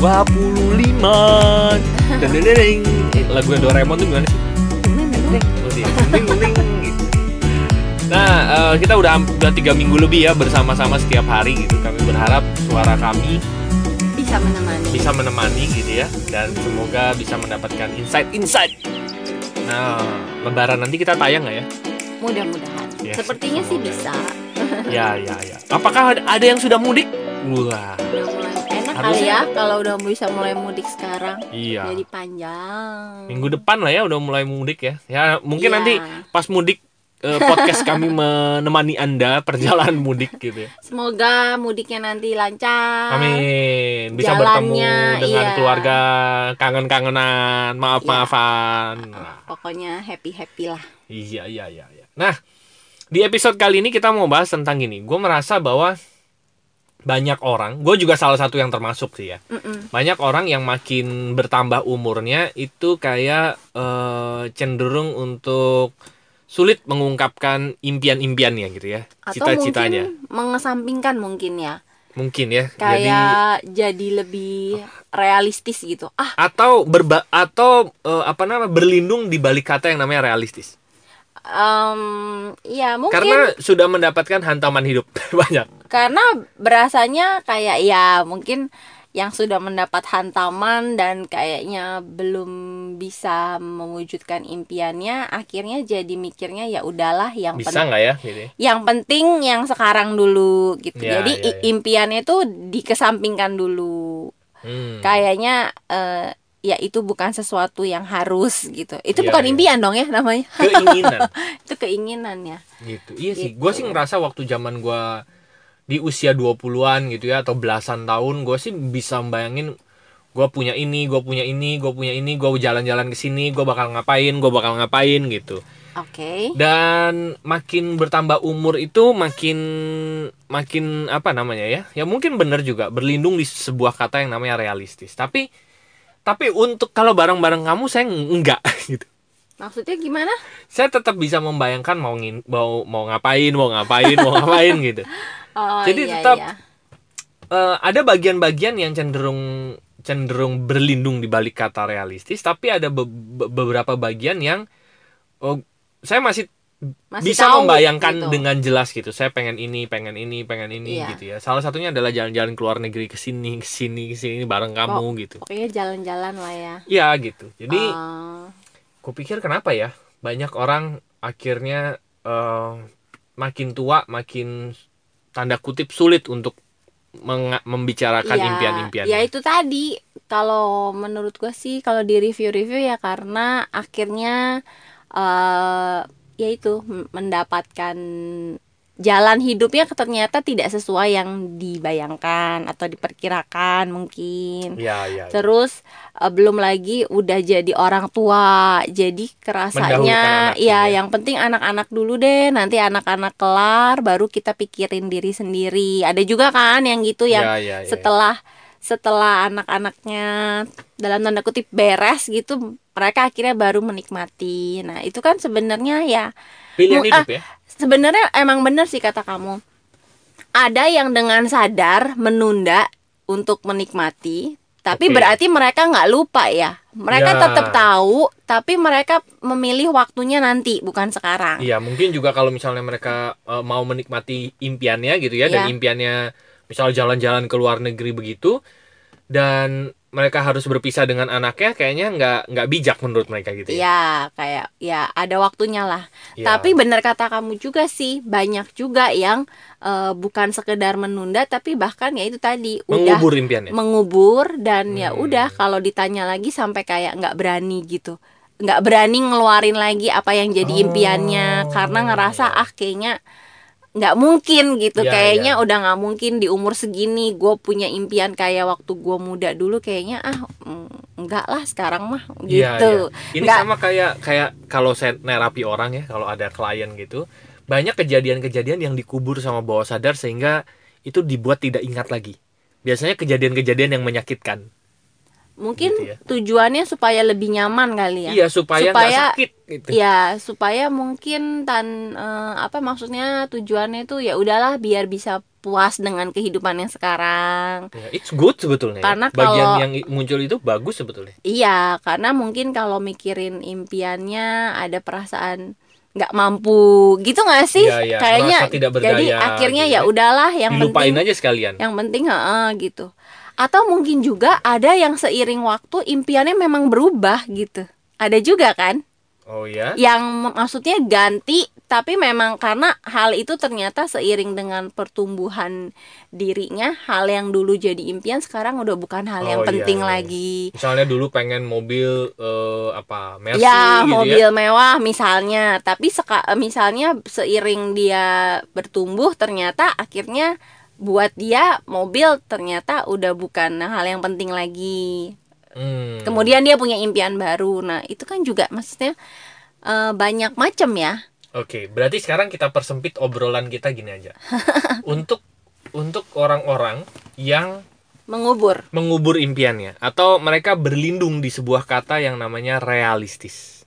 25 dan deng lagu Doraemon tuh gimana sih Oh. Nah, eh, kita udah udah tiga minggu lebih ya bersama-sama setiap hari gitu. Kami berharap suara kami bisa menemani bisa menemani gitu ya dan semoga bisa mendapatkan insight-insight. Nah, Lebaran nanti kita tayang nggak ya? mudah-mudahan Yes, sepertinya sih semoga. bisa Ya, ya, ya. Apakah ada- yang sudah mudik? Wah, mulai enak kali Harusnya- ya kalau udah bisa mulai mudik sekarang iya. jadi panjang Minggu depan lah ya udah mulai mudik ya. Ya mungkin Iya. nanti pas mudik eh, podcast kami menemani anda perjalanan mudik gitu ya. semoga mudiknya nanti lancar Amin. Bisa Jalannya, bertemu dengan iya. keluarga, kangen-kangenan, maaf-maafan. Nah, pokoknya happy happy lah iya, iya, iya, iya. Nah, di episode kali ini kita mau bahas tentang gini. Gue merasa bahwa banyak orang, gue juga salah satu yang termasuk sih ya. Mm-mm. Banyak orang yang makin bertambah umurnya itu kayak eh, cenderung untuk sulit mengungkapkan impian-impiannya gitu ya, atau cita-citanya. mungkin mengesampingkan mungkin ya Mungkin ya. Jadi kayak jadi, lebih realistis gitu ah atau berba atau eh, apa namanya berlindung di balik kata yang namanya realistis. Em, ya mungkin Karena sudah mendapatkan hantaman hidup banyak. karena berasanya kayak ya mungkin yang sudah mendapat hantaman dan kayaknya belum bisa mewujudkan impiannya akhirnya jadi mikirnya ya udahlah yang Bisa nggak ya gitu ya? yang penting yang sekarang dulu gitu Ya, jadi ya, ya. impiannya itu dikesampingkan dulu Hmm. kayaknya eh, ya itu bukan sesuatu yang harus gitu itu Ya, bukan ya. impian dong ya namanya Keinginan itu keinginannya gitu. Iya sih. Gitu. Gue sih ngerasa waktu zaman gua di usia 20-an gitu ya atau belasan tahun gue sih bisa membayangin gue punya ini, gue punya ini, gue punya ini, gue jalan-jalan ke sini, gue bakal ngapain, gue bakal ngapain gitu. oke Dan makin bertambah umur itu makin makin apa namanya ya? Ya mungkin benar juga berlindung di sebuah kata yang namanya realistis. Tapi tapi untuk kalau barang-barang kamu saya enggak gitu. maksudnya gimana Saya tetap bisa membayangkan mau ngin, mau mau ngapain, mau ngapain, mau ngapain gitu. oh Jadi iya, tetap- iya. Eh, ada bagian-bagian yang cenderung cenderung berlindung di balik kata realistis, tapi ada be- beberapa bagian yang oh, saya masih Masih bisa tahu membayangkan gitu. dengan jelas gitu. Saya pengen ini, pengen ini, pengen ini Iya. gitu ya. Salah satunya adalah jalan-jalan ke luar negeri ke sini, ke sini, ke sini bareng kamu gitu. pokoknya jalan-jalan lah ya Iya gitu. Jadi Eh, kupikir kenapa ya banyak orang akhirnya eh, makin tua, makin tanda kutip sulit untuk membicarakan ya, impian-impian. ya itu tadi kalau menurut gue sih kalau di review-review ya karena akhirnya eh ya itu m- mendapatkan jalan hidupnya ternyata tidak sesuai yang dibayangkan atau diperkirakan mungkin Iya, iya. iya. Terus eh, belum lagi udah jadi orang tua, jadi kerasanya ya ya. yang penting anak-anak dulu deh, nanti anak-anak kelar baru kita pikirin diri sendiri. Ada juga kan yang gitu yang Iya, iya, iya. setelah setelah anak-anaknya dalam tanda kutip beres gitu, mereka akhirnya baru menikmati. Nah, itu kan sebenarnya ya pilihan ya. sebenarnya emang bener sih kata kamu. Ada yang dengan sadar menunda untuk menikmati, tapi Oke. berarti mereka nggak lupa ya. Mereka Ya. tetap tahu, tapi mereka memilih waktunya nanti, bukan sekarang. Iya, mungkin juga kalau misalnya mereka eh, mau menikmati impiannya gitu ya, dan Iya. impiannya misal jalan-jalan ke luar negeri begitu, dan mereka harus berpisah dengan anaknya, kayaknya nggak nggak bijak menurut mereka gitu ya. Ya, kayak ya ada waktunya lah. Iya. Tapi benar kata kamu juga sih, banyak juga yang eh, bukan sekedar menunda, tapi bahkan ya itu tadi udah mengubur impiannya. mengubur dan ya Hmm. udah kalau ditanya lagi sampai kayak nggak berani gitu nggak berani ngeluarin lagi apa yang jadi Oh, impiannya karena ngerasa iya. ah kayaknya nggak mungkin gitu Iya, kayaknya iya. udah nggak mungkin di umur segini gue punya impian kayak waktu gue muda dulu kayaknya ah mm, enggak lah sekarang mah Iya, gitu iya. Ini Nggak- sama kayak kayak kalau saya nerapi orang ya, kalau ada klien gitu, banyak kejadian-kejadian yang dikubur sama bawah sadar sehingga itu dibuat tidak ingat lagi. Biasanya kejadian-kejadian yang menyakitkan. Mungkin Gitu ya. tujuannya supaya lebih nyaman kali ya Iya supaya Supaya- sakit gitu. ya supaya mungkin tan eh, apa maksudnya tujuannya itu ya udahlah biar bisa puas dengan kehidupan yang sekarang Ya, it's good sebetulnya. ya. Karena Bagian kalau- yang muncul itu bagus sebetulnya. Iya, karena mungkin kalau mikirin impiannya ada perasaan nggak mampu gitu nggak sih? Iya, iya, Kayaknya tidak berdaya jadi akhirnya gitu ya ya. udahlah yang Dilupain penting aja sekalian. yang penting heeh, gitu. Atau mungkin juga ada yang seiring waktu impiannya memang berubah gitu. Ada juga kan? Oh ya. Yang maksudnya ganti tapi memang karena hal itu ternyata seiring dengan pertumbuhan dirinya hal yang dulu jadi impian sekarang udah bukan hal yang Oh, iya, penting iya. lagi. Misalnya dulu pengen mobil eh, apa Mercy ya gitu mobil ya. mewah misalnya tapi seka, misalnya seiring dia bertumbuh ternyata akhirnya buat dia mobil ternyata udah bukan hal yang penting lagi Hmm. kemudian dia punya impian baru nah itu kan juga maksudnya eh, banyak macam ya Oke, berarti sekarang kita persempit obrolan kita gini aja. untuk untuk orang-orang yang mengubur mengubur impiannya atau mereka berlindung di sebuah kata yang namanya realistis.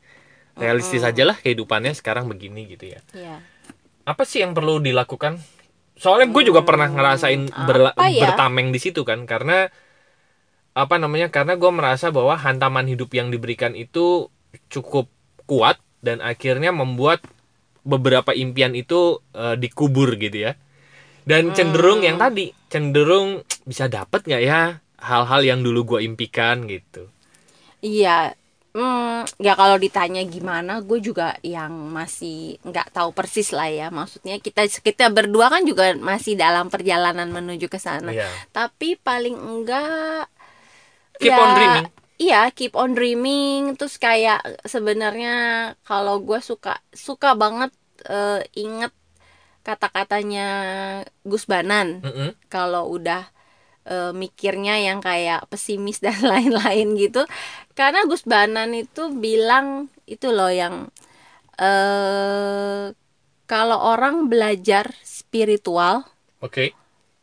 Realistis aja lah kehidupannya sekarang begini gitu ya. ya Apa sih yang perlu dilakukan? Soalnya gue juga pernah ngerasain berla- ya? bertameng di situ kan karena apa namanya? Karena gue merasa bahwa hantaman hidup yang diberikan itu cukup kuat dan akhirnya membuat beberapa impian itu eh, dikubur gitu ya. Dan cenderung yang tadi cenderung bisa dapat nggak ya hal-hal yang dulu gue impikan gitu. iya Hmm, ya kalau ditanya gimana, gue juga yang masih nggak tahu persis lah ya. Maksudnya kita kita berdua kan juga masih dalam perjalanan menuju ke sana. Iya. Tapi paling enggak Keep ya, on dreaming. Iya, keep on dreaming. Terus kayak sebenarnya kalau gue suka suka banget eh, inget kata-katanya Gus Banan Mm-mm. kalau udah eh, mikirnya yang kayak pesimis dan lain-lain gitu. Karena Gus Banan itu bilang itu loh yang eh kalau orang belajar spiritual Oke.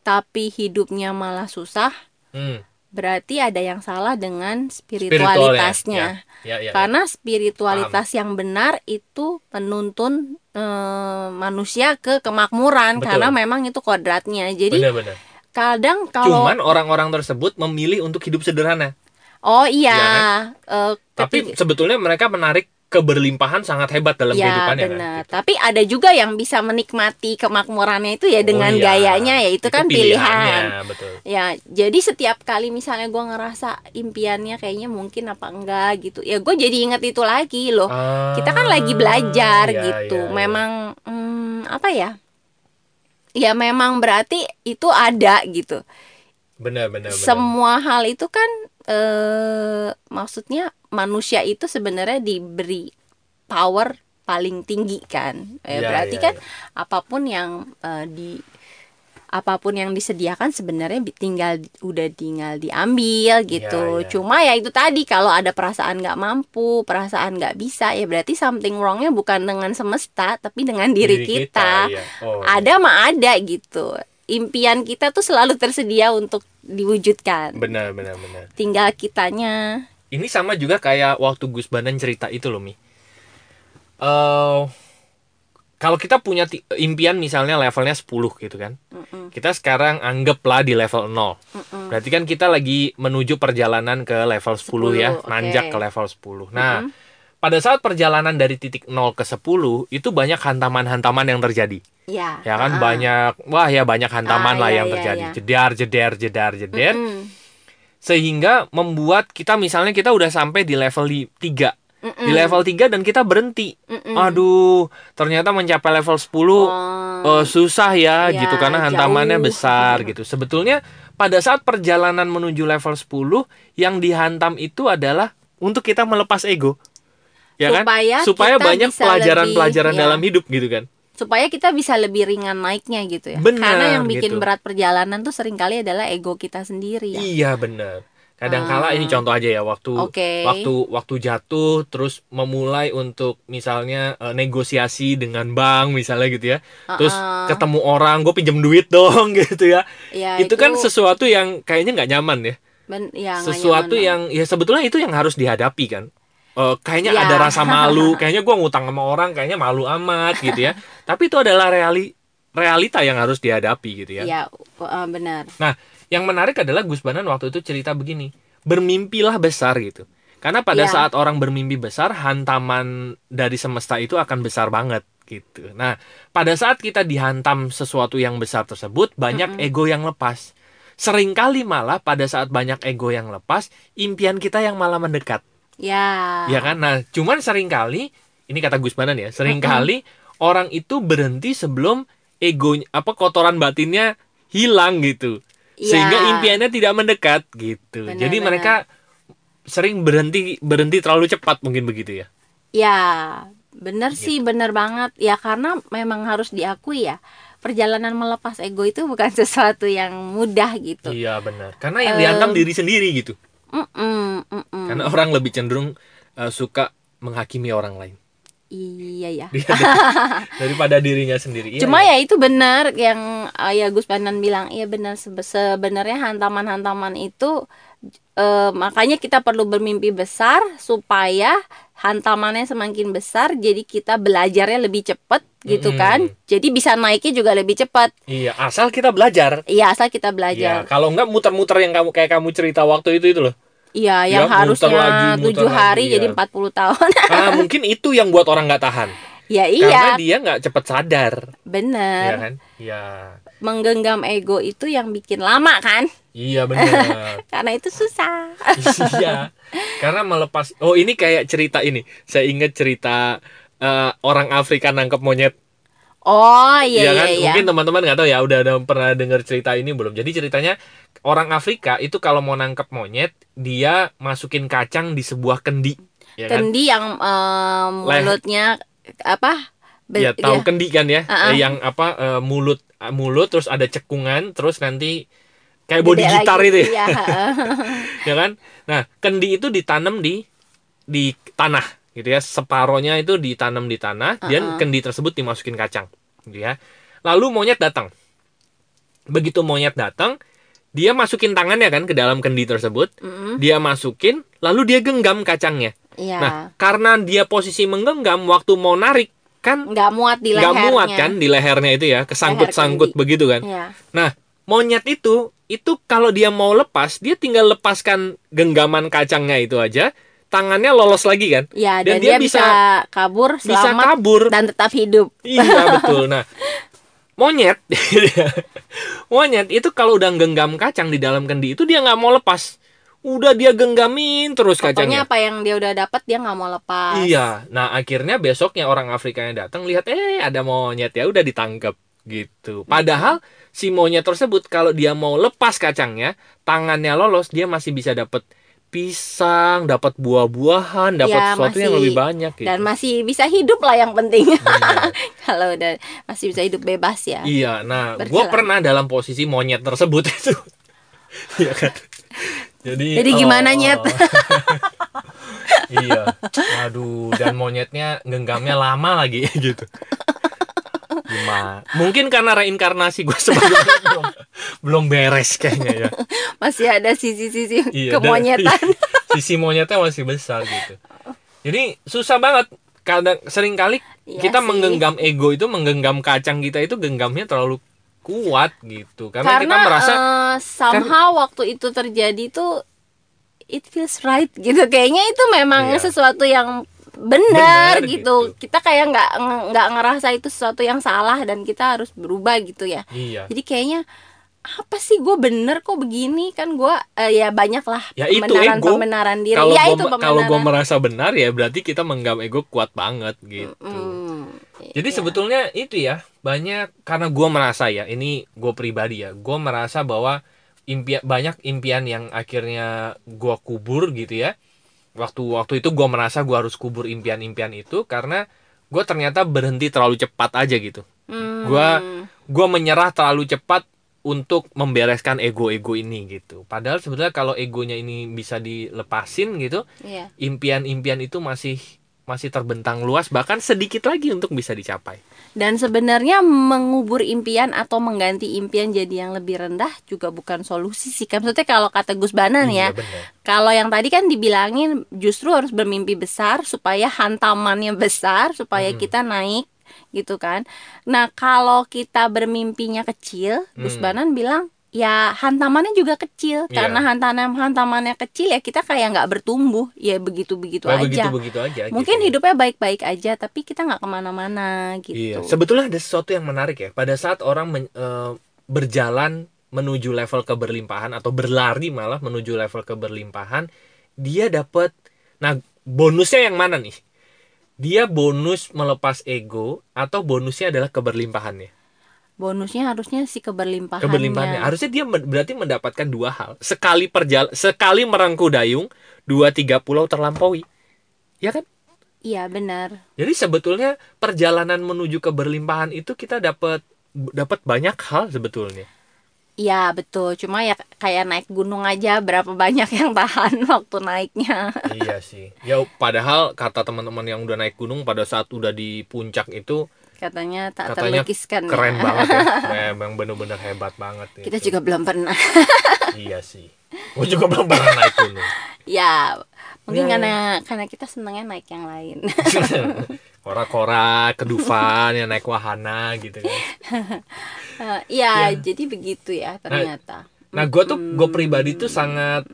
tapi hidupnya malah susah, Hmm. berarti ada yang salah dengan Spiritualnya, spiritualitasnya. Ya, ya, ya. Karena spiritualitas yang benar itu menuntun eh, manusia ke kemakmuran Betul. karena memang itu kodratnya. Jadi Benar-benar. Kadang kalau Cuman orang-orang tersebut memilih untuk hidup sederhana. oh iya, Ya eh, Tapi ketika- sebetulnya mereka menarik keberlimpahan sangat hebat dalam ya kehidupannya kan. benar. gitu. Tapi ada juga yang bisa menikmati kemakmurannya itu ya dengan Oh iya, gayanya ya itu, kan pilihan. betul. Ya, jadi setiap kali misalnya gua ngerasa impiannya kayaknya mungkin apa enggak gitu, ya gue jadi inget itu lagi loh. Kita kan lagi belajar Ah, iya, gitu. iya, iya. Memang hmm, apa ya? Ya memang berarti itu ada gitu. benar benar benar. Semua hal itu kan eh maksudnya manusia itu sebenarnya diberi power paling tinggi kan. Eh, Iya, berarti iya, kan iya. apa pun yang eh, di apa pun yang disediakan sebenarnya tinggal udah tinggal diambil gitu. Iya, iya. Cuma ya itu tadi kalau ada perasaan nggak mampu, perasaan nggak bisa ya berarti something wrongnya bukan dengan semesta tapi dengan diri, kita. iya. Oh, Ada mah ada gitu. Impian kita tuh selalu tersedia untuk diwujudkan. Benar benar benar. Tinggal kitanya. Ini sama juga kayak waktu Gus Banan cerita itu loh Mi. Eh, kalau kita punya impian misalnya levelnya 10 gitu kan. Mm-mm. Kita sekarang anggaplah di level 0. Mm-mm. Berarti kan kita lagi menuju perjalanan ke level 10, ya, 10, oke. nanjak ke level 10. Nah, pada saat perjalanan dari titik 0 ke 10 itu banyak hantaman-hantaman yang terjadi. Ya. Ya kan ah. banyak wah ya banyak hantaman Ah, lah iya, yang iya, terjadi. iya. Jedar, jedar, jedar, jedar Mm-mm. sehingga membuat kita misalnya kita udah sampai di level 3. Mm-mm. Di level 3 dan kita berhenti. Mm-mm. Aduh, ternyata mencapai level 10 Oh. eh, susah ya, Ya, gitu karena hantamannya jauh. besar gitu. Sebetulnya pada saat perjalanan menuju level 10 yang dihantam itu adalah untuk kita melepas ego. Ya kan? Supaya Supaya kita banyak pelajaran-pelajaran ya. dalam hidup gitu kan. supaya kita bisa lebih ringan naiknya gitu ya. Benar, Karena yang bikin gitu. berat perjalanan tuh sering kali adalah ego kita sendiri ya. Iya benar. Kadang-kala Ah. ini contoh aja ya waktu Oke. waktu waktu jatuh terus memulai untuk misalnya eh, negosiasi dengan bank misalnya gitu ya. Terus Uh-uh. ketemu orang, gue pinjam duit dong gitu ya. Ya, itu, kan sesuatu yang kayaknya nggak nyaman ya. Ben, ya, sesuatu nyaman yang ya sebetulnya itu yang harus dihadapi kan Eh, kayaknya Ya. ada rasa malu kayaknya gua ngutang sama orang kayaknya malu amat gitu ya tapi itu adalah reali realita yang harus dihadapi gitu ya ya uh, benar nah yang menarik adalah Gus Banan waktu itu cerita begini bermimpilah besar gitu. Karena pada Ya. saat orang bermimpi besar hantaman dari semesta itu akan besar banget gitu. Nah pada saat kita dihantam sesuatu yang besar tersebut banyak ego yang lepas. Seringkali malah pada saat banyak ego yang lepas impian kita yang malah mendekat. Ya Ya kan? Nah, cuman sering kali ini kata Gus Banan ya, sering kali orang itu berhenti sebelum ego apa kotoran batinnya hilang gitu. Sehingga Ya. impiannya tidak mendekat gitu. Benar, Jadi benar. mereka sering berhenti berhenti terlalu cepat mungkin begitu ya. Ya, bener Gitu. sih, bener banget. Ya karena memang harus diakui ya, perjalanan melepas ego itu bukan sesuatu yang mudah gitu. Iya, benar. Karena yang dihantam diri sendiri gitu. Mm-mm, mm-mm. Karena orang lebih cenderung uh, suka menghakimi orang lain Iya ya. daripada dirinya sendiri. Iya, Cuma iya. ya itu benar yang uh, ya Gus Banan bilang, iya benar Sebe- sebenarnya hantaman-hantaman itu eh, makanya kita perlu bermimpi besar supaya hantamannya semakin besar jadi kita belajarnya lebih cepat gitu Mm-mm. kan. Jadi bisa naiknya juga lebih cepat. Iya, asal kita belajar. Iya, asal kita Iya, belajar. kalau enggak muter-muter yang kamu kayak kamu cerita waktu itu itu loh. Iya, Ya, yang muter harusnya lagi, muter tujuh lagi, hari iya. jadi 40 tahun. Ah, mungkin itu yang buat orang nggak tahan. ya Karena iya, dia nggak cepet sadar, bener. ya kan? Iya, Menggenggam ego itu yang bikin lama kan? iya benar. Karena itu susah. iya, karena melepas. Oh ini kayak cerita ini. Saya ingat cerita eh, orang Afrika nangkep monyet. Oh iya Iya iya kan? iya. Mungkin teman-teman nggak tahu ya, udah ada pernah dengar cerita ini belum? Jadi ceritanya orang Afrika itu kalau mau nangkep monyet, dia masukin kacang di sebuah kendi, ya kan? Kendi yang em, Leh- mulutnya apa? Be- ya tahu dia- kendi kan ya ah. Eh, yang apa eh, mulut mulut terus ada cekungan terus nanti kayak body gede gitar lagi. itu ya, Iya, ya kan nah kendi itu ditanam di di tanah gitu ya separohnya itu ditanam di tanah dan Ah, ah. kendi tersebut dimasukin kacang gitu ya lalu monyet datang begitu monyet datang dia masukin tangannya kan ke dalam kendi tersebut Mm-mm. dia masukin lalu dia genggam kacangnya Iya. nah karena dia posisi menggenggam waktu mau narik kan nggak muat di nggak lehernya. muat kan di lehernya itu ya kesangkut-sangkut begitu kan Iya. nah monyet itu itu kalau dia mau lepas dia tinggal lepaskan genggaman kacangnya itu aja tangannya lolos lagi kan? Iya, Dan dan, dia dia, bisa, bisa- kabur bisa selamat kabur. dan tetap hidup. iya betul. Nah monyet. Monyet itu kalau udah genggam kacang di dalam kendi itu dia nggak mau lepas. Udah dia genggamin terus kacangnya. Pokoknya apa yang dia udah dapat dia nggak mau lepas. Iya, nah akhirnya besoknya orang Afrika yang datang lihat eh ada monyet ya udah ditangkap gitu. Padahal si monyet tersebut kalau dia mau lepas kacangnya, tangannya lolos dia masih bisa dapat pisang, dapat buah-buahan, dapat Ya, sesuatu yang masih- lebih banyak gitu. Dan masih bisa hidup lah yang penting. Kalau udah masih bisa hidup bebas ya. Iya, nah, gue pernah dalam posisi monyet tersebut itu. Iya kan. Jadi, Jadi gimana, Nyet? iya. Aduh, dan monyetnya genggamnya lama lagi gitu. Gimana? Mungkin karena reinkarnasi gue sebelumnya belum, belum beres kayaknya ya. Masih ada sisi-sisi Iya, dan- kemonyetan. iya, sisi monyetnya masih besar gitu. Jadi susah banget. Kadang sering kali Iya kita sih. menggenggam ego itu menggenggam kacang kita itu genggamnya terlalu kuat gitu. Karena, kita Karena merasa eh, somehow waktu itu terjadi tuh it feels right gitu. Kayaknya itu memang Iya. sesuatu yang benar gitu. gitu. Kita kayak nggak nggak ngerasa itu sesuatu yang salah dan kita harus berubah gitu ya. iya. Jadi kayaknya apa sih gue bener kok begini kan gue eh, ya banyak lah Ya itu ego. pembenaran diri Kalau ya gua, itu kalau pembenaran merasa benar ya berarti kita menggenggam ego kuat banget gitu. Hmm, Jadi iya. sebetulnya itu ya banyak karena gua merasa ya ini gue pribadi ya gue merasa bahwa impian banyak impian yang akhirnya gua kubur gitu ya. Waktu waktu itu gua merasa gua harus kubur impian-impian itu karena gue ternyata berhenti terlalu cepat aja gitu. Hmm, gua- Gue menyerah terlalu cepat untuk membereskan ego-ego ini gitu. Padahal sebetulnya kalau egonya ini bisa dilepasin gitu, iya. impian-impian itu masih masih terbentang luas bahkan sedikit lagi untuk bisa dicapai. Dan sebenarnya mengubur impian atau mengganti impian jadi yang lebih rendah juga bukan solusi sih. Kan maksudnya kalau kata Gus Banan ya, Iya, bener. kalau yang tadi kan dibilangin justru harus bermimpi besar supaya hantamannya besar supaya kita naik gitu kan. Nah, kalau kita bermimpinya kecil, Gus Hmm. Banan bilang ya hantamannya juga kecil Iya. karena hantaman hantamannya kecil ya kita kayak nggak bertumbuh ya begitu begitu Nah, aja begitu-begitu aja. mungkin gitu. hidupnya baik-baik aja tapi kita nggak ke mana-mana gitu Iya, sebetulnya ada sesuatu yang menarik ya. Pada saat orang men- eh, berjalan menuju level keberlimpahan atau berlari malah menuju level keberlimpahan, dia dapat nah bonusnya yang mana nih? Dia bonus melepas ego atau bonusnya adalah keberlimpahannya? Bonusnya harusnya si keberlimpahannya Keberlimpahannya. Harusnya dia men- berarti mendapatkan dua hal. Sekali perjal sekali merangku dayung, dua tiga pulau terlampaui. Ya kan? iya benar Jadi sebetulnya perjalanan menuju keberlimpahan itu kita dapat dapat banyak hal sebetulnya. iya betul cuma ya kayak naik gunung aja berapa banyak yang tahan waktu naiknya iya sih. Ya padahal kata teman-teman yang udah naik gunung pada saat udah di puncak itu katanya tak katanya terlukiskan ya. keren banget ya. Memang bener-bener hebat banget. kita itu. juga belum pernah Iya sih. Gue juga belum pernah naik gunung. ya mungkin Ya, ya. karena karena kita senangnya naik yang lain Kora-kora, kedufan, ya naik wahana gitu kan. Eh, Iya, Ya. jadi begitu ya ternyata. Nah, gue tuh gue pribadi tuh sangat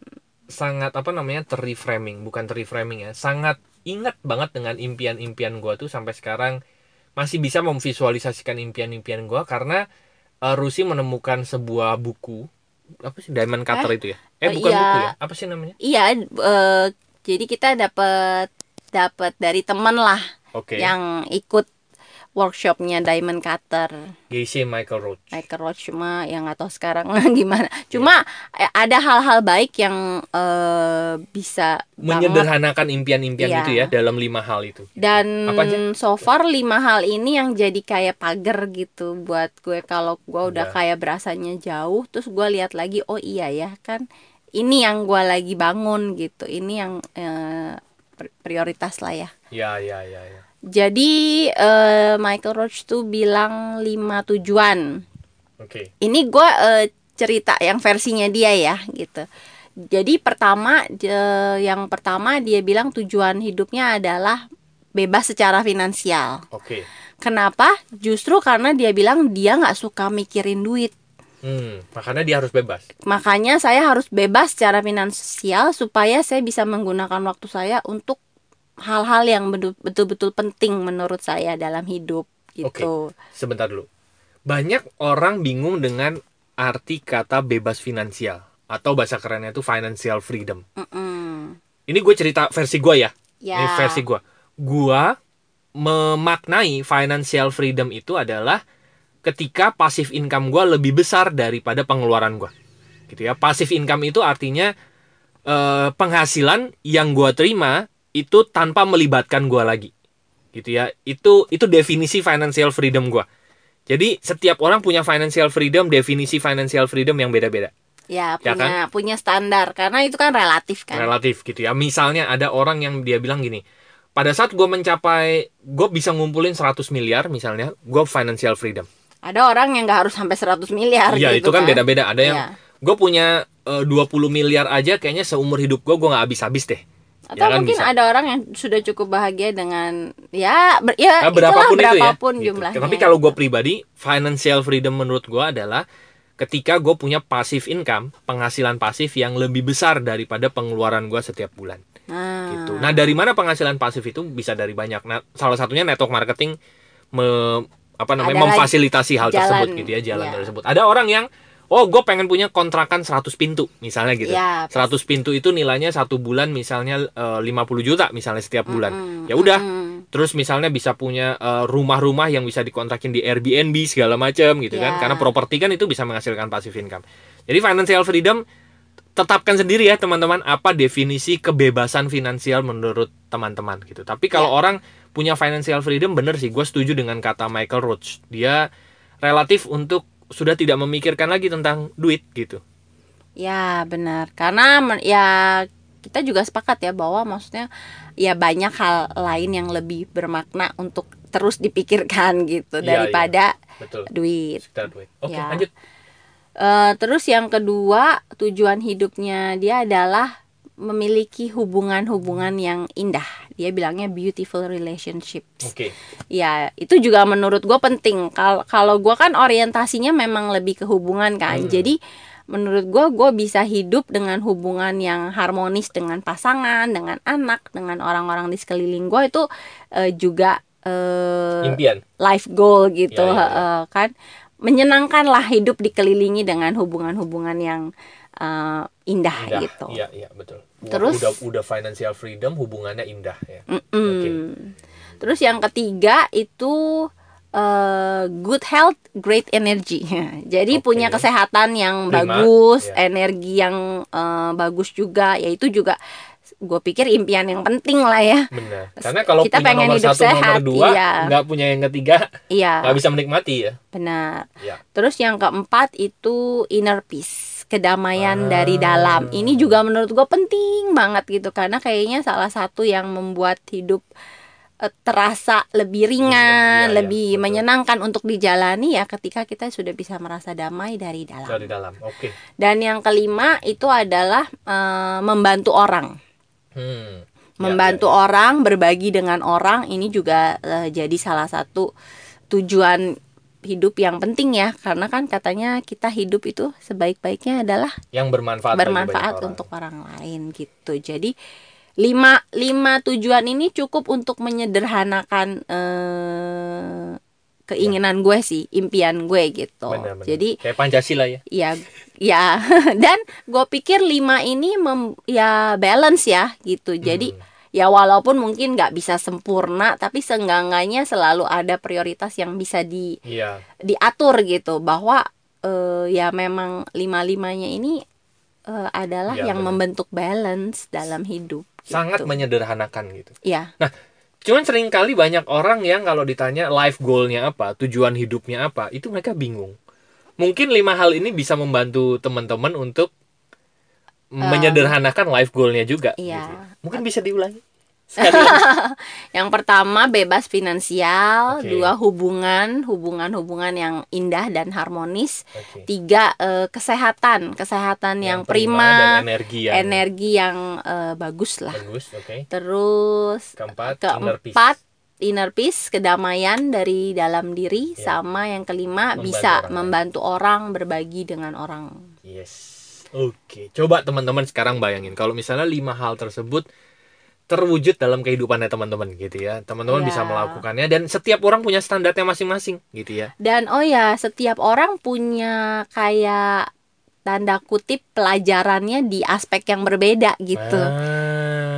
sangat apa namanya terreframing, bukan terreframing ya, sangat ingat banget dengan impian-impian gue tuh sampai sekarang masih bisa memvisualisasikan impian-impian gue karena eh, Rusi menemukan sebuah buku apa sih Diamond Cutter itu ya? Eh Oh, bukan iya. buku ya? Apa sih namanya? Iya, eh, jadi kita dapat dapat dari teman lah Oke. yang ikut workshopnya Diamond Cutter. Gacy Michael Roach. Michael Roach cuma yang nggak tahu sekarang gimana. Cuma eh, ada hal-hal baik yang eh, bisa Menyederhanakan impian-impian Iya. itu ya dalam lima hal itu. dan Apa aja? so far lima hal ini yang jadi kayak pagar gitu buat gue kalau gue udah Iya. kayak berasanya jauh terus gue lihat lagi oh iya ya kan ini yang gue lagi bangun gitu ini yang pri- prioritas lah ya Ya ya ya ya. Jadi eh, Michael Roach tuh bilang lima tujuan Oke. ini gue eh, cerita yang versinya dia ya gitu jadi pertama je- yang pertama dia bilang tujuan hidupnya adalah bebas secara finansial Oke. kenapa justru karena dia bilang dia nggak suka mikirin duit Hmm, makanya dia harus bebas. makanya saya harus bebas secara finansial supaya saya bisa menggunakan waktu saya untuk hal-hal yang betul- betul-betul penting menurut saya dalam hidup gitu Sebentar dulu. Banyak orang bingung dengan arti kata bebas finansial atau bahasa kerennya itu financial freedom. Mm-mm. Ini gue cerita versi gue ya. ya Ini versi gue. Gue memaknai financial freedom itu adalah ketika passive income gue lebih besar daripada pengeluaran gue. Gitu ya. Passive income itu artinya eh, penghasilan yang gue terima itu tanpa melibatkan gue lagi. Gitu ya. Itu itu definisi financial freedom gue. Jadi setiap orang punya financial freedom, definisi financial freedom yang beda-beda. ya Ya punya punya standar karena itu kan relatif kan relatif gitu ya misalnya ada orang yang dia bilang gini pada saat gue mencapai gue bisa ngumpulin 100 miliar misalnya gue financial freedom ada orang yang nggak harus sampai 100 miliar iya gitu itu kan beda-beda ada yang Iya. gue punya eh, 20 miliar aja kayaknya seumur hidup gue gue nggak habis-habis deh atau Ya kan, mungkin bisa. ada orang yang sudah cukup bahagia dengan ya ber, ya Nah, berapapun itulah, itu ya berapapun gitu. jumlahnya tapi kalau gue pribadi financial freedom menurut gue adalah ketika gue punya passive income penghasilan pasif yang lebih besar daripada pengeluaran gue setiap bulan nah, gitu. Nah, dari mana penghasilan pasif itu bisa dari banyak. Nah, salah satunya network marketing me, apa namanya Adalah memfasilitasi hal jalan, tersebut gitu ya, jalan ya. tersebut. Ada orang yang oh, gue pengen punya kontrakan 100 pintu misalnya gitu. Ya, 100 pintu itu nilainya satu bulan misalnya eh, 50 juta misalnya setiap bulan. Mm-mm, Ya udah. mm-mm. Terus misalnya bisa punya eh, rumah-rumah yang bisa dikontrakin di Airbnb segala macam gitu kan. Ya. Karena properti kan itu bisa menghasilkan passive income. Jadi financial freedom tetapkan sendiri ya teman-teman apa definisi kebebasan finansial menurut teman-teman gitu. Tapi kalau Ya. orang punya financial freedom bener sih gue setuju dengan kata Michael Roach. Dia relatif untuk sudah tidak memikirkan lagi tentang duit gitu. ya benar karena men- ya kita juga sepakat ya bahwa maksudnya ya banyak hal lain yang lebih bermakna untuk terus dipikirkan gitu Iya, daripada betul duit. sekitar duit oke Ya. lanjut Eh, terus yang kedua tujuan hidupnya dia adalah memiliki hubungan-hubungan yang indah. Dia bilangnya beautiful relationships. oke Ya itu juga menurut gue penting. Kalau kalau gue kan orientasinya memang lebih ke hubungan kan. Hmm. Jadi menurut gue gue bisa hidup dengan hubungan yang harmonis dengan pasangan, dengan anak, dengan orang-orang di sekeliling gue itu eh, juga eh, impian life goal gitu Ya, ya, ya. heeh, kan menyenangkan lah hidup dikelilingi dengan hubungan-hubungan yang eh, indah, indah gitu. iya iya betul Terus- udah udah financial freedom hubungannya indah ya Mm-mm. Oke. Terus yang ketiga itu eh, good health, great energy. Jadi Oke. punya kesehatan yang Prima, bagus, ya. energi yang eh, bagus juga. Ya itu juga gue pikir impian yang penting lah ya. benar karena kalau Kita punya pengen nomor hidup satu nomor sehat, dua iya. nggak punya yang ketiga Iya, nggak bisa menikmati ya benar. ya Terus yang keempat itu inner peace, kedamaian Ah. dari dalam. Ini juga menurut gue penting banget gitu karena kayaknya salah satu yang membuat hidup eh, terasa lebih ringan, Iya, iya, lebih betul. menyenangkan untuk dijalani ya ketika kita sudah bisa merasa damai dari dalam. dari dalam oke Dan yang kelima itu adalah eh, membantu orang. hmm. Ya, Membantu ya, ya. orang, berbagi dengan orang ini juga eh, jadi salah satu tujuan hidup yang penting ya. Karena kan katanya kita hidup itu sebaik-baiknya adalah yang bermanfaat bermanfaat orang. untuk orang. lain gitu. Jadi lima lima tujuan ini cukup untuk menyederhanakan eh, keinginan gue sih impian gue gitu. Benar, benar. jadi kayak pancasila ya. Ya ya. Dan gue pikir lima ini mem- ya balance ya gitu. Jadi Hmm. Ya walaupun mungkin nggak bisa sempurna tapi seenggak-enggaknya selalu ada prioritas yang bisa di iya diatur gitu bahwa eh, ya memang lima limanya ini eh, adalah Ya, yang benar. membentuk balance dalam hidup sangat gitu. menyederhanakan gitu ya Cuman sering kali banyak orang yang kalau ditanya life goalnya apa, tujuan hidupnya apa, itu mereka bingung. Mungkin lima hal ini bisa membantu teman-teman untuk menyederhanakan life goalnya juga. Iya. gitu. Mungkin bisa diulangi. Yang pertama bebas finansial Oke. dua hubungan hubungan-hubungan yang indah dan harmonis Oke. tiga eh, kesehatan kesehatan yang, dan prima, energi yang energi yang eh, bagus lah bagus. Oke. terus Keempat, inner peace. keempat inner peace kedamaian dari dalam diri Ya. sama yang kelima Membantu bisa orang membantu orang berbagi dengan orang Yes. Oke. Coba teman-teman sekarang bayangin kalau misalnya lima hal tersebut terwujud dalam kehidupannya teman-teman gitu ya. Teman-teman Iya. bisa melakukannya dan setiap orang punya standarnya masing-masing gitu ya. dan oh ya setiap orang punya kayak tanda kutip pelajarannya di aspek yang berbeda gitu Ah,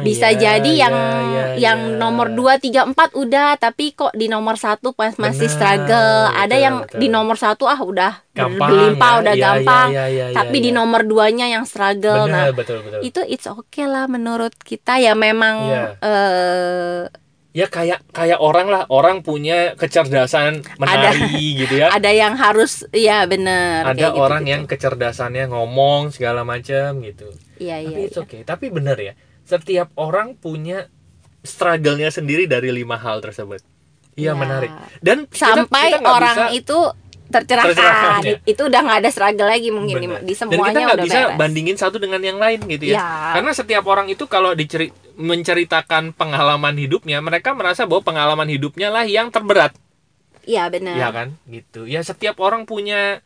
bisa ya, jadi yang ya, ya, yang ya. nomor 2, 3, 4 udah tapi kok di nomor satu pas masih Benar, struggle ada betul, yang betul. di nomor satu ah udah Gampang berlimpah ya, udah ya, gampang ya, ya, ya, tapi ya, di ya. nomor duanya yang struggle Benar, nah betul betul. itu it's okay lah menurut kita ya memang Iya. eh, Ya kayak kayak orang lah, orang punya kecerdasan menari gitu ya. ada yang harus ya bener Ada gitu, orang gitu. yang kecerdasannya ngomong segala macam gitu. iya Tapi iya, it's iya. okay. Tapi benar ya, setiap orang punya struggle-nya sendiri dari lima hal tersebut. Iya Ya. menarik. Dan kita- sampai kita nggak orang bisa- itu tercerahkan, Tercerahkan, ya. itu udah nggak ada struggle lagi mungkin di, Benar. di Dan kita semuanya nggak udah bisa beres bandingin satu dengan yang lain gitu ya. Ya. Karena setiap orang itu kalau diceri menceritakan pengalaman hidupnya, mereka merasa bahwa pengalaman hidupnya lah yang terberat, iya benar ya kan? Gitu. Ya setiap orang punya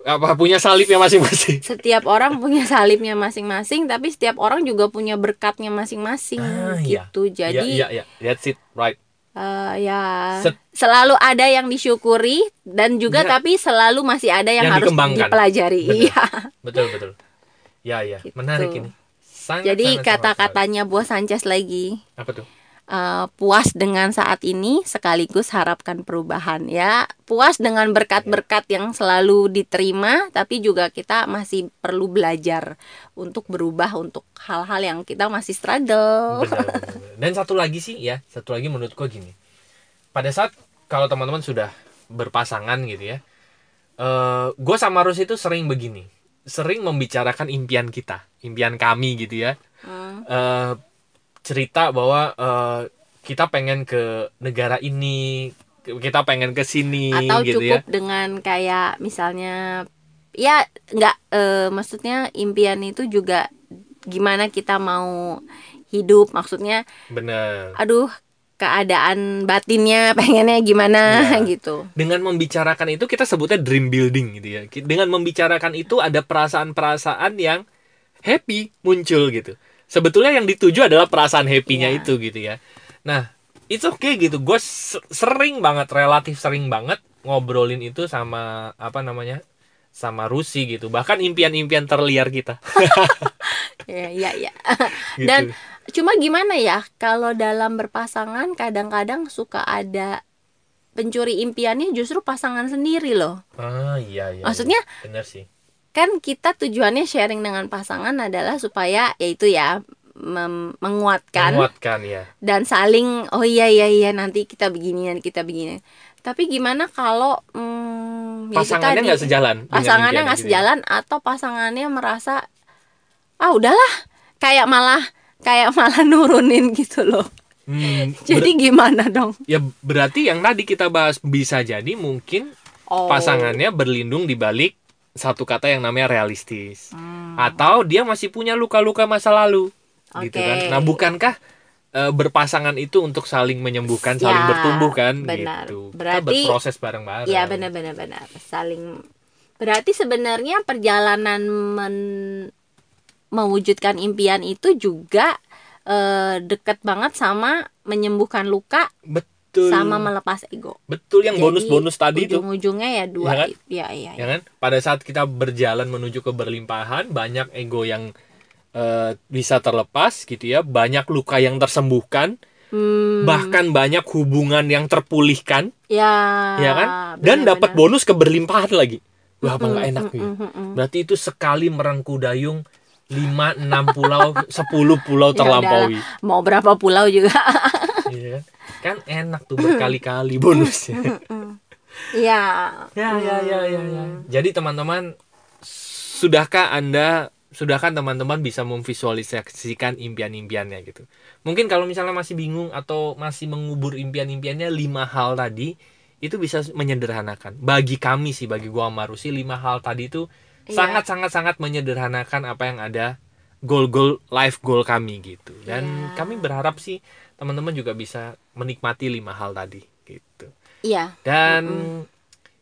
apa punya salibnya masing-masing. setiap orang punya salibnya masing-masing tapi setiap orang juga punya berkatnya masing-masing Ah, iya. gitu jadi Iya, iya, iya. That's it, right. eh, ya Set- selalu ada yang disyukuri dan juga Iya. tapi selalu masih ada yang, Yang harus dipelajari Benar. iya Betul, betul. Ya, ya. Gitu. Menarik ini. Sangat, jadi kata-katanya buah Sanchez lagi apa tuh? Eh, puas dengan saat ini sekaligus harapkan perubahan ya puas dengan berkat-berkat yang selalu diterima tapi juga kita masih perlu belajar untuk berubah untuk hal-hal yang kita masih struggle Benar, benar, benar. Dan satu lagi sih ya, satu lagi menurutku gini. Pada saat kalau teman-teman sudah berpasangan gitu ya, eh gue sama Rus itu sering begini, sering membicarakan impian kita, impian kami gitu ya. Hmm. eh, cerita bahwa eh, kita pengen ke negara ini, kita pengen ke sini atau gitu ya. cukup dengan kayak misalnya ya nggak eh, maksudnya impian itu juga gimana kita mau hidup maksudnya Bener. aduh keadaan batinnya pengennya gimana Iya. gitu Dengan membicarakan itu kita sebutnya dream building gitu ya. Dengan membicarakan itu ada perasaan-perasaan yang happy muncul gitu. Sebetulnya yang dituju adalah perasaan happy-nya Iya. itu gitu ya. Nah, it's okay gitu. Gue sering banget, relatif sering banget ngobrolin itu sama apa namanya? sama Rusi gitu. Bahkan impian-impian terliar kita. ya ya ya Gitu. dan cuma gimana ya kalau dalam berpasangan kadang-kadang suka ada pencuri impiannya justru pasangan sendiri loh ah iya iya. Maksudnya, iya. bener sih. Kan kita tujuannya sharing dengan pasangan adalah supaya yaitu ya mem- menguatkan Menguatkan ya. dan saling oh iya iya iya nanti kita beginian kita beginian tapi gimana kalau hmm, ya Pasangannya nggak sejalan. pasangannya nggak gitu ya. sejalan atau pasangannya merasa ah udahlah kayak malah kayak malah nurunin gitu loh Hmm, jadi gimana dong Ya berarti yang tadi kita bahas bisa jadi mungkin oh. pasangannya berlindung di balik satu kata yang namanya realistis. Hmm, Atau dia masih punya luka-luka masa lalu. Gitu Oke. kan. Nah, bukankah e, berpasangan itu untuk saling menyembuhkan, saling Ya, bertumbuh kan benar. gitu. Berarti- kita berproses bareng-bareng. Iya benar-benar benar saling berarti sebenarnya perjalanan men- mewujudkan impian itu juga eh, deket banget sama menyembuhkan luka Betul. Sama melepas ego. Betul yang bonus-bonus tadi itu. ujung-ujungnya ya dua Ya kan? ya iya Ya kan? Pada saat kita berjalan menuju keberlimpahan, banyak ego yang e, bisa terlepas gitu ya, banyak luka yang tersembuhkan. Hmm, bahkan banyak hubungan yang terpulihkan. Ya ya kan? dan dapat bonus keberlimpahan lagi. Wah apa nggak Mm, enak mm, nih mm. berarti itu sekali merengku dayung 5 6 pulau 10 pulau Ya terlampaui. mau berapa pulau juga? Iya kan? enak tuh berkali-kali bonusnya ya ya ya ya ya ya jadi teman-teman sudahkah anda sudahkah teman-teman bisa memvisualisasikan impian-impiannya gitu mungkin kalau misalnya masih bingung atau masih mengubur impian-impiannya lima hal tadi itu bisa menyederhanakan bagi kami sih bagi gua sama Rusi lima hal tadi itu Iya. sangat sangat sangat menyederhanakan apa yang ada goal-goal life goal kami gitu dan Iya. kami berharap sih teman-teman juga bisa menikmati lima hal tadi gitu. Iya. Dan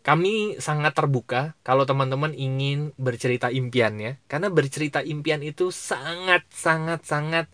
kami sangat terbuka kalau teman-teman ingin bercerita impiannya karena bercerita impian itu sangat sangat sangat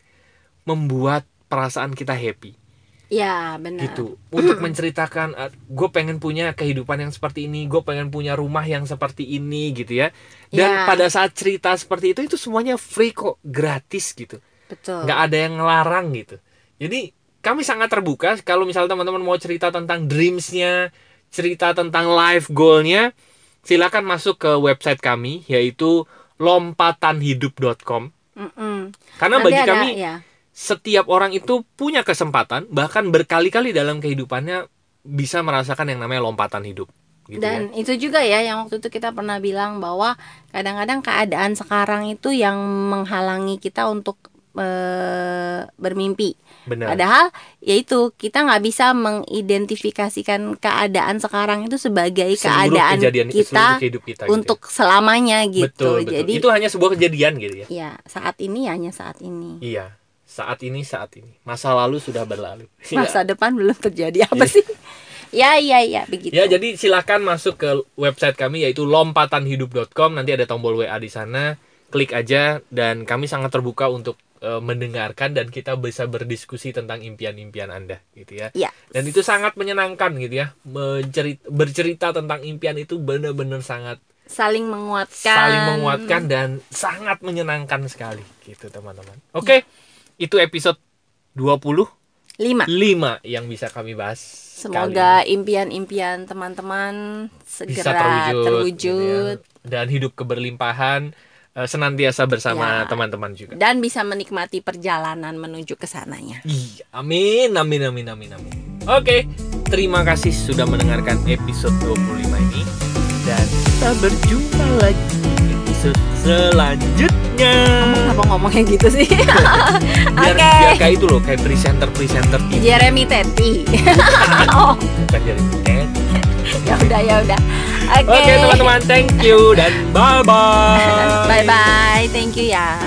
membuat perasaan kita happy. Ya benar. Gitu. Untuk menceritakan gue pengen punya kehidupan yang seperti ini gue pengen punya rumah yang seperti ini gitu ya. Dan Ya. pada saat cerita seperti itu itu semuanya free kok gratis gitu. Betul. Nggak ada yang ngelarang gitu jadi kami sangat terbuka kalau misalnya teman-teman mau cerita tentang dreamsnya cerita tentang life goalnya silakan masuk ke website kami yaitu lompatanhidup.com Mm-mm. karena Nanti bagi ada- kami ya. setiap orang itu punya kesempatan bahkan berkali-kali dalam kehidupannya bisa merasakan yang namanya lompatan hidup gitu Dan ya. itu juga ya yang waktu itu kita pernah bilang bahwa kadang-kadang keadaan sekarang itu yang menghalangi kita untuk eh, bermimpi. benar Padahal yaitu kita nggak bisa mengidentifikasikan keadaan sekarang itu sebagai Seluruh keadaan kejadian kita kehidup kita gitu untuk selamanya ya. gitu. betul, betul. Jadi itu hanya sebuah kejadian gitu ya ya saat ini hanya saat ini. iya saat ini saat ini masa lalu sudah berlalu Iya. Masa depan belum terjadi apa Iya. sih? Ya ya ya begitu. Ya, jadi silakan masuk ke website kami yaitu lompatanhidup.com. Nanti ada tombol WA di sana. Klik aja dan kami sangat terbuka untuk eh, mendengarkan dan kita bisa berdiskusi tentang impian-impian Anda gitu ya. Ya. Dan itu sangat menyenangkan gitu ya. Mencerita, bercerita tentang impian itu benar-benar sangat saling menguatkan. saling menguatkan dan sangat menyenangkan sekali gitu teman-teman. Oke. Itu episode 25 Lima. yang bisa kami bahas. Semoga impian-impian teman-teman bisa segera terwujud, terwujud, gitu ya. dan hidup keberlimpahan senantiasa bersama Ya. teman-teman juga. dan bisa menikmati perjalanan menuju ke sananya. Iya, amin, amin, amin, amin, amin. Oke, terima kasih sudah mendengarkan episode 25 ini dan kita berjumpa lagi di episode selanjutnya. Kamu kenapa ngomongnya gitu sih? Biar, Oke. biar kayak itu loh, kayak presenter presenter TV. Jeremy Teti. oh, Bukan jadi eh. ya udah ya udah. Oke. Oke teman-teman, thank you dan bye bye. Bye bye. Thank you ya.